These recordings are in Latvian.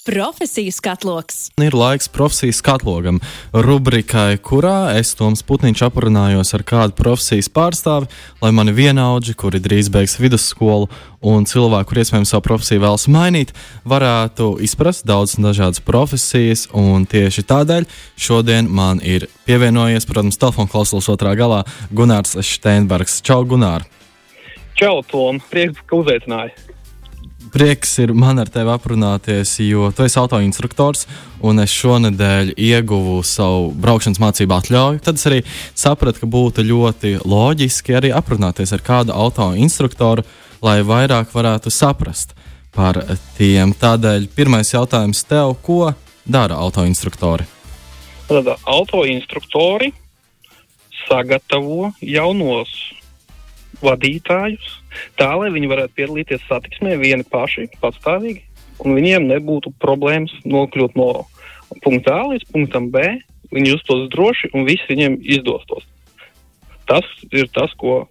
Profesiju skatloks. Ir laiks profesijas skatlogam, rubrikai, kurā es, Toms Putniņš, aprunājos ar kādu profesijas pārstāvi, lai mani vienaudži, kuri drīz beigs vidusskolu, un cilvēki, kur iespējams savu profesiju vēlas mainīt, varētu izprast daudzas dažādas profesijas. Tieši tādēļ šodien man ir pievienojies, protams, telefona klausulas otrā galā Gunārs Steinbergs. Čau, Gunār! Čau, Tom! Prieks, ka uzaicināji! Prieks ir man ar tevi aprunāties, jo tu esi autoinstruktors un es šonadēļ ieguvu savu braukšanas mācību atļauju. Tad es arī sapratu, ka būtu ļoti loģiski arī aprunāties ar kādu autoinstruktoru, lai vairāk varētu saprast par tiem. Tādēļ pirmais jautājums tev, ko dara autoinstruktori? Tad autoinstruktori sagatavo jaunos vadītājus tā, lai viņi varētu piedalīties satiksmē vieni paši, patstāvīgi, un viņiem nebūtu problēmas nokļūt no punkta A līdz punktam B. Viņi justos droši un viss viņiem izdostos. Tas ir tas, ko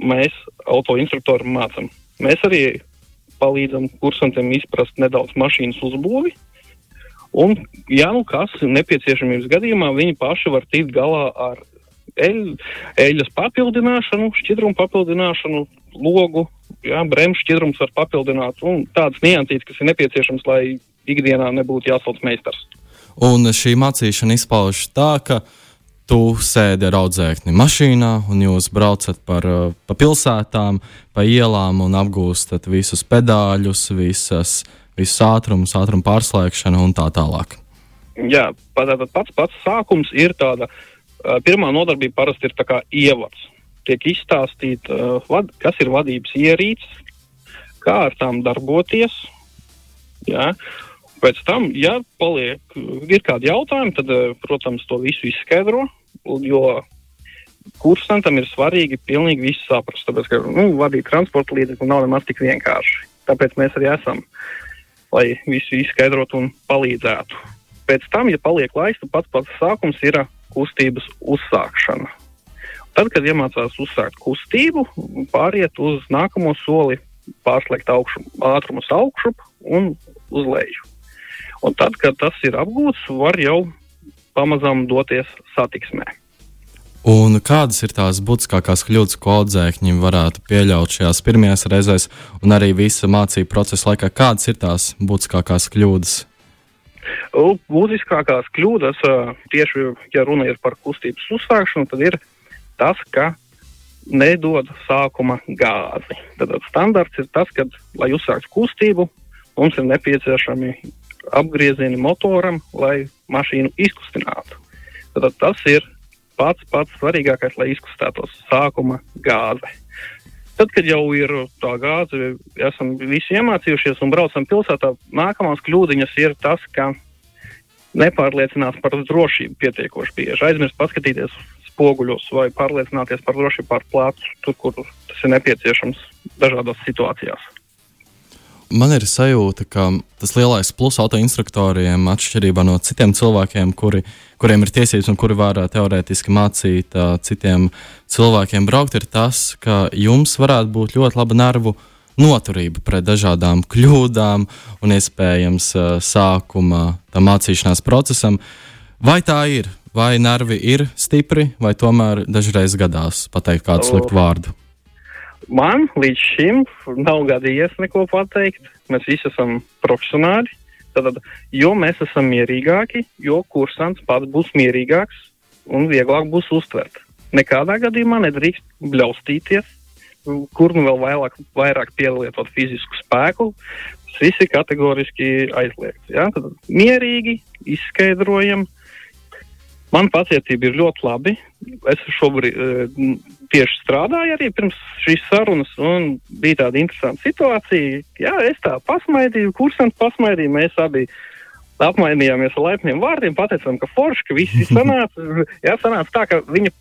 mēs autoinstruktori mācām. Mēs arī palīdzam kursantiem izprast nedaudz mašīnas uzbūvi. Un, ja nu kas nepieciešamības gadījumā, viņi paši var tikt galā ar eļ, eļas papildināšanu, šķidrumu papildināšanu, logu, jā, bremžu šķidrums var papildināt un tādas niansītas, kas ir nepieciešams, lai ikdienā nebūtu jāsauc meistars. Un šī mācīšana izpaužas tā, ka tu sēdi ar audzēkni mašīnā un jūs braucat par, pa pilsētām, pa ielām un apgūstat visus pedāļus, visas, visus ātrumus, ātrumu pārslēgšanu un tā tālāk. Jā, tātad pats pats sākums ir tāda uh, Pirmā nodarbība parasti ir ievads. Tiek izstāstīta, uh, kas ir vadības ierīces, kā ar tām darboties. Jā. Pēc tam, ja paliek, ir kādi jautājumi, tad, protams, to visu izskaidro. Jo kursantam ir svarīgi pilnīgi visu saprast. Tāpēc, ka nu, vadīt transporta līdzekli nav nemaz tik vienkārši. Tāpēc mēs arī esam, lai visu izskaidrotu un palīdzētu. Pēc tam, ja paliek laiks, tad pats pats sākums ir kustības uzsākšana. Tad, kad iemācās uzsākt kustību, pāriet uz nākamo soli, pārslēgt augšu, ātrumus augšup un uz leju. Un tad, kad tas ir apgūts, var jau pamazām doties satiksmē. Un kādas ir tās būtiskākās kļūdas, ko audzēkņi varētu pieļaut šajās pirmajās reizēs, un arī visa mācību procesa laikā? Kādas ir tās būtiskākās kļūdas? Būtiskākās kļūdas, tieši ja runa ir par kustības uzsākšanu, tad ir tas, ka nedod sākuma gāzi. Tad standarts ir tas, ka, lai uzsāktu kustību, mums ir nepieciešami apgriezieni motoram, lai mašīnu izkustinātu. Tad tas ir pats pats svarīgākais, lai izkustētos sākuma gāze. Tad, kad jau ir tā gāze, esam visi iemācījušies un braucam pilsētā, nākamās kļūdiņas ir tas, ka nepārliecinās par drošību pietiekoši bieži. Aizmirst paskatīties spoguļos vai pārliecināties par drošību pār plācu, tur, kur tas ir nepieciešams dažādās situācijās. Man ir sajūta, ka tas lielais plus autoinstruktoriem, atšķirībā no citiem cilvēkiem, kuri, kuriem ir tiesības un kuri var teorētiski mācīt uh, citiem cilvēkiem braukt, ir tas, ka jums varētu būt ļoti laba nervu uh, noturība pret dažādām kļūdām un iespējams sākuma tam mācīšanās procesam. Vai tā ir? Vai nervi ir stipri, vai tomēr dažreiz gadās pateikt kādu sliktu vārdu? Man līdz šim nav gadījies neko pateikt. Mēs visi esam profesionāļi. Tad, jo mēs esam mierīgāki, jo kursants pats būs mierīgāks un vieglāk būs uztvert. Nekādā gadījumā nedrīkst bļaustīties, kur nu vēl vairāk, vairāk pielietot fizisku spēku, tas viss ir kategoriski aizliegts. Ja? Tad mierīgi izskaidrojam. Man pacietība ir ļoti labi. Es šobrīd uh, tieši strādāju arī pirms šīs sarunas, un bija tāda interesanta situācija. Jā, es tā pasmaidīju, kursants pasmaidīja, mēs abi apmainījāmies ar laipniem vārdiem, pateicām, ka forši, ka viss sanāca. Jā, sanāca tā, ka viņa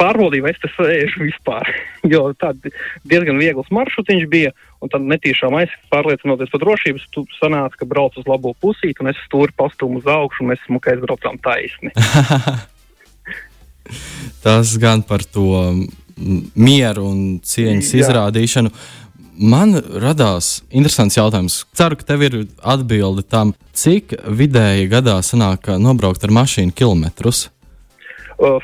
pārbaudīju, vai es te sēžu vispār. jo tāds diezgan viegls maršrutiņš bija, un tad netīšām pārliecinoties par drošības, tu sanāca, ka brauc uz labo pusīti, un es stūri pastumu uz augšu, un mēs smukai aizbraucām taisni. Tas gan par to mieru un cieņas Jā. izrādīšanu. man radās interesants jautājums. Ceru, ka tev ir atbilde tam, cik vidēji gadā sanāk nobraukt ar mašīnu kilometrus. Uh,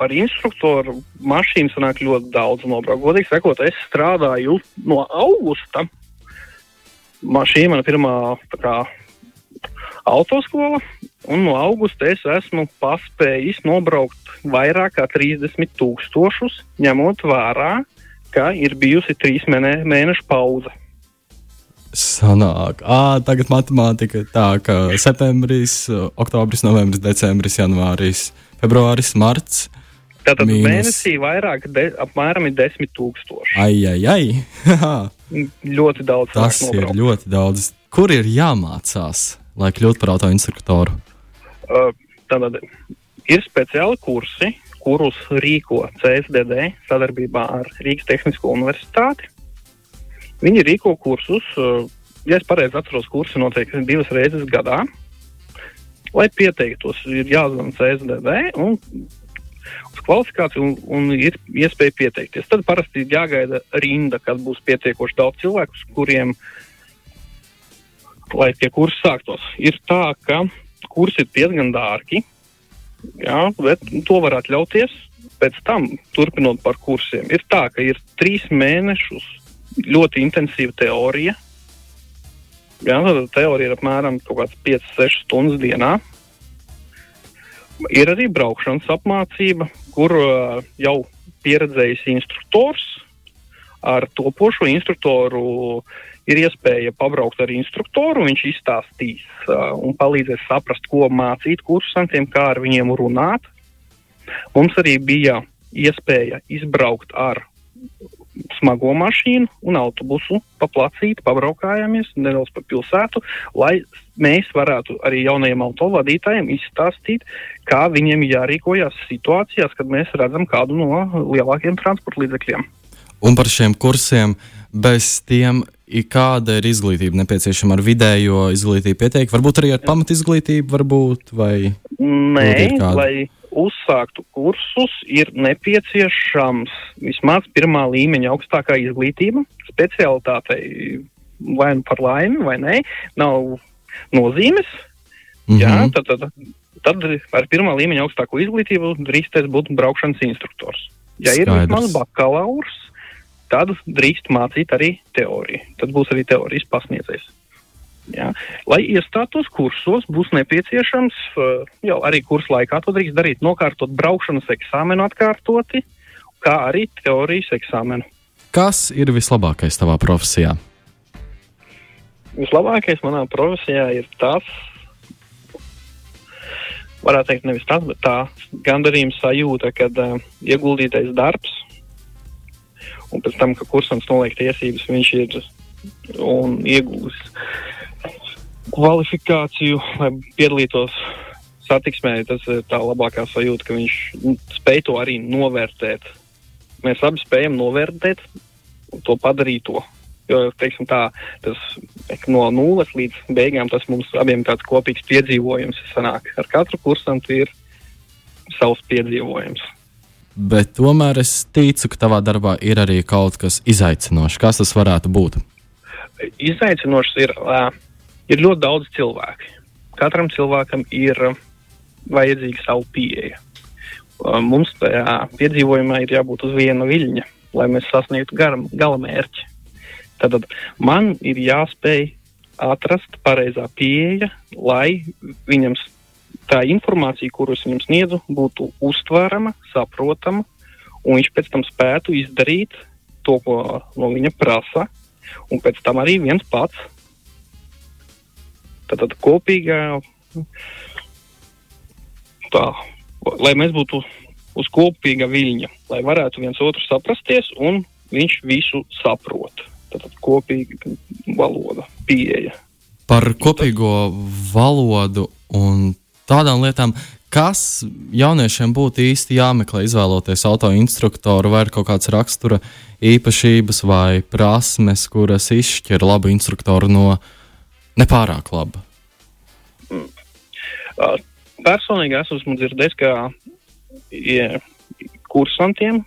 ar instruktoru mašīnu sanāk ļoti daudz nobraukt. Godīgi sakot, es strādāju no augusta. Man pirmā kā, autoskola, un no augusta es esmu paspējis nobraukt vairāk kā 30 tūkstošus, ņemot vērā, ka ir bijusi trīs mēne, mēnešu pauze. Sanāk, à, tagad matemātika tā, ka septembris, oktobris, novembris, decembris, janvāris, februāris, marts. Tātad mīnus. mēnesī vairāk, de, apmēram ir desmit tūkstoši. Ai, ai, ai. ļoti daudz. Tas ir ļoti daudz. Kur ir jāmācās, lai kļūtu par autoinstruktoru? Uh, tātad ir speciāli kursi, kurus rīko CSDD sadarbībā ar Rīgas Tehnisko universitāti. Viņi rīko kursus, eh, ja es pareizi atceros, kursi notiek divas reizes gadā. Lai pieteiktos, ir jāzvanā CSDD un uz kvalifikāciju un, un ir iespēja pieteikties. Tad parasti ir jāgaida rinda, kad būs pietiekoši daudz cilvēku, kuriem, lai tie kursi sāktos. Ir tā, ka kursi ir diezgan dārgi, Jā, bet to var atļauties. Pēc tam, turpinot par kursiem, ir tā, ka ir trīs mēnešus ļoti intensīva teorija. Jā, teorija ir apmēram 5-6 stundas dienā. Ir arī braukšanas apmācība, kur uh, jau pieredzējis instruktors ar topošo instruktoru ir iespēja pabraukt ar instruktoru. Viņš izstāstīs uh, un palīdzēs saprast, ko mācīt kursantiem, kā ar viņiem runāt. Mums arī bija iespēja izbraukt ar smago mašīnu un autobusu pa placīti, pabraukājāmies nedaudz pa pilsētu, lai mēs varētu arī jaunajiem autovadītājiem izstāstīt, kā viņiem jārīkojas situācijās, kad mēs redzam kādu no lielākiem transporta līdzekļiem. Un par šiem kursiem bez tiem kāda ir izglītība nepieciešama ar vidējo izglītību pieteikt? Varbūt arī ar pamat izglītību, varbūt, vai Nē, lai uzsāktu kursus, ir nepieciešams vismaz pirmā līmeņa augstākā izglītība. Specialitātei vai nu par laimi, vai nē, nav nozīmes. Mm -hmm. Jā, mhm. tad, tad, tad ar pirmā līmeņa augstāko izglītību drīkstēs būt braukšanas instruktors. Ja Skaidrs. ir vismaz bakalaurs, tad drīkst mācīt arī teoriju. Tad būs arī teorijas pasniedzējs. Ja. Lai iestātos kursos, būs nepieciešams uh, jau arī kursu laikā to drīkst darīt, nokārtot braukšanas eksāmenu atkārtoti, kā arī teorijas eksāmenu. Kas ir vislabākais tavā profesijā? Vislabākais manā profesijā ir tas, varētu teikt, nevis tas, bet tā gandarījuma sajūta, kad uh, ieguldītais darbs un pēc tam, ka kursants noliek tiesības, viņš ir un iegūs kvalifikāciju, lai piedalītos satiksmē. Tas ir tā labākā sajūta, ka viņš spēj to arī novērtēt. Mēs abi spējam novērtēt to padarīto. Jo, teiksim, tā, tas no nulles līdz beigām tas mums abiem tāds kopīgs piedzīvojums sanāk. Ar katru kursantu ir savs piedzīvojums bet tomēr es ticu, ka tavā darbā ir arī kaut kas izaicinošs. Kas tas varētu būt? Izaicinošs ir, uh, ir ļoti daudz cilvēku. Katram cilvēkam ir vajadzīga savu pieeja. Uh, mums tajā piedzīvojumā ir jābūt uz viena viļņa, lai mēs sasniegtu gala mērķi. Tad man ir jāspēj atrast pareizā pieeja, lai viņam tā informācija, kuru es viņam sniedzu, būtu uztverama, saprotama, un viņš pēc tam spētu izdarīt to, ko no viņa prasa, un pēc tam arī viens pats. Tātad kopīgā, tā, lai mēs būtu uz kopīga viļņa, lai varētu viens otru saprasties, un viņš visu saprot. Tātad kopīga valoda, pieeja. Par kopīgo valodu un tādām lietām, kas jauniešiem būtu īsti jāmeklē, izvēloties autoinstruktoru, vai ir kaut kāds rakstura īpašības vai prasmes, kuras izšķir labu instruktoru no nepārāk laba? Mm. Uh, personīgi esmu dzirdējis, ka ja, kursantiem,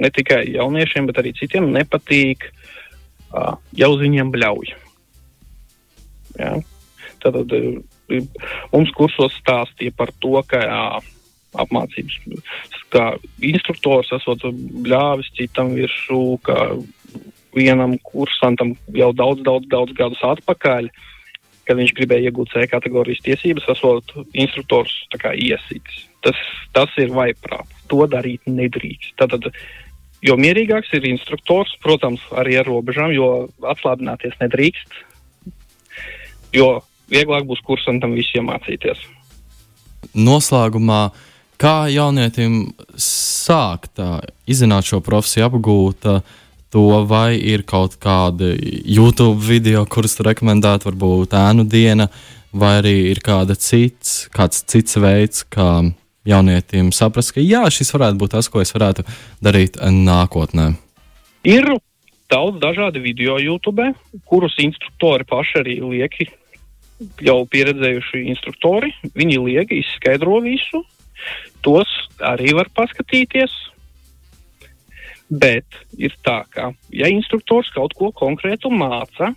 ne tikai jauniešiem, bet arī citiem, nepatīk uh, jau uz viņiem bļauj. Ja? Tad, uh, mums kursos stāstīja par to, ka uh, apmācības, kā instruktors esot bļāvis citam virsū, ka vienam kursantam jau daudz, daudz, daudz gadus atpakaļ, kad viņš gribēja iegūt C kategorijas tiesības, esot instruktors iesītis. Tas, tas ir vaiprāt. To darīt nedrīkst. Tātad, jo mierīgāks ir instruktors, protams, arī ar robežām, jo atslābināties nedrīkst, jo vieglāk būs kursantam visiem mācīties. Noslēgumā, kā jaunietim sākt izzināt šo profesiju, apgūt to, vai ir kaut kādi YouTube video, kurus rekomendētu, varbūt ēnu diena, vai arī ir kāda cits, kāds cits veids, kā jaunietim saprast, ka jā, šis varētu būt tas, ko es varētu darīt nākotnē? Ir daudz dažādu video YouTube, kurus instruktori paši arī lieki. Jau pieredzējuši instruktori, viņi lieki izskaidro visu, tos arī var paskatīties. Bet ir tā, ka, ja instruktors kaut ko konkrētu māca,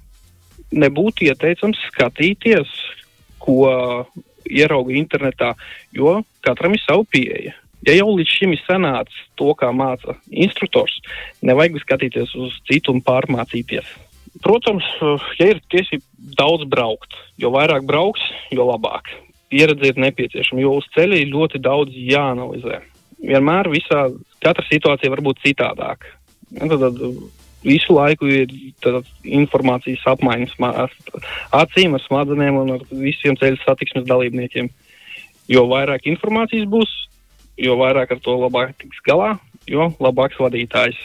nebūtu ieteicams skatīties, ko ierauga internetā, jo katram ir sava pieeja. Ja jau līdz šim ir sanācis to, kā māca instruktors, nevajag skatīties uz citu un pārmācīties. Protams, ja ir tiesība daudz braukt, jo vairāk brauks, jo labāk. Pieredze ir nepieciešama, jo uz ceļa ir ļoti daudz jāanalizē. Vienmēr visā, katra situācija var būt citādāka. Tad, tad visu laiku ir informācijas apmaiņas acīm, ar smadzenēm un ar visiem ceļu satiksmes dalībniekiem. Jo vairāk informācijas būs, jo vairāk ar to labāk tiks galā, jo labāks vadītājs.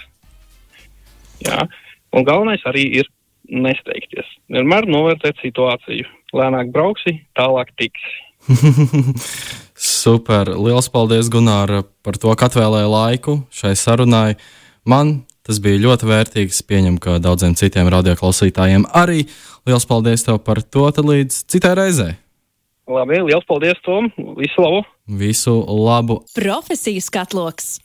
Jā. Un galvenais arī ir nesteigties. Vienmēr novērtēt situāciju. Lēnāk brauksi, tālāk tiksi. Super! Lielas paldies, Gunār, par to, ka atvēlēji laiku šai sarunai. Man Tas bija ļoti vērtīgs. Pieņemu, ka daudziem citiem radioklausītājiem arī. Lielas paldies tev par to. Tad līdz citai reizei. Labi, liels paldies, Tom. Visu labu! Visu labu! Profesijas katloks!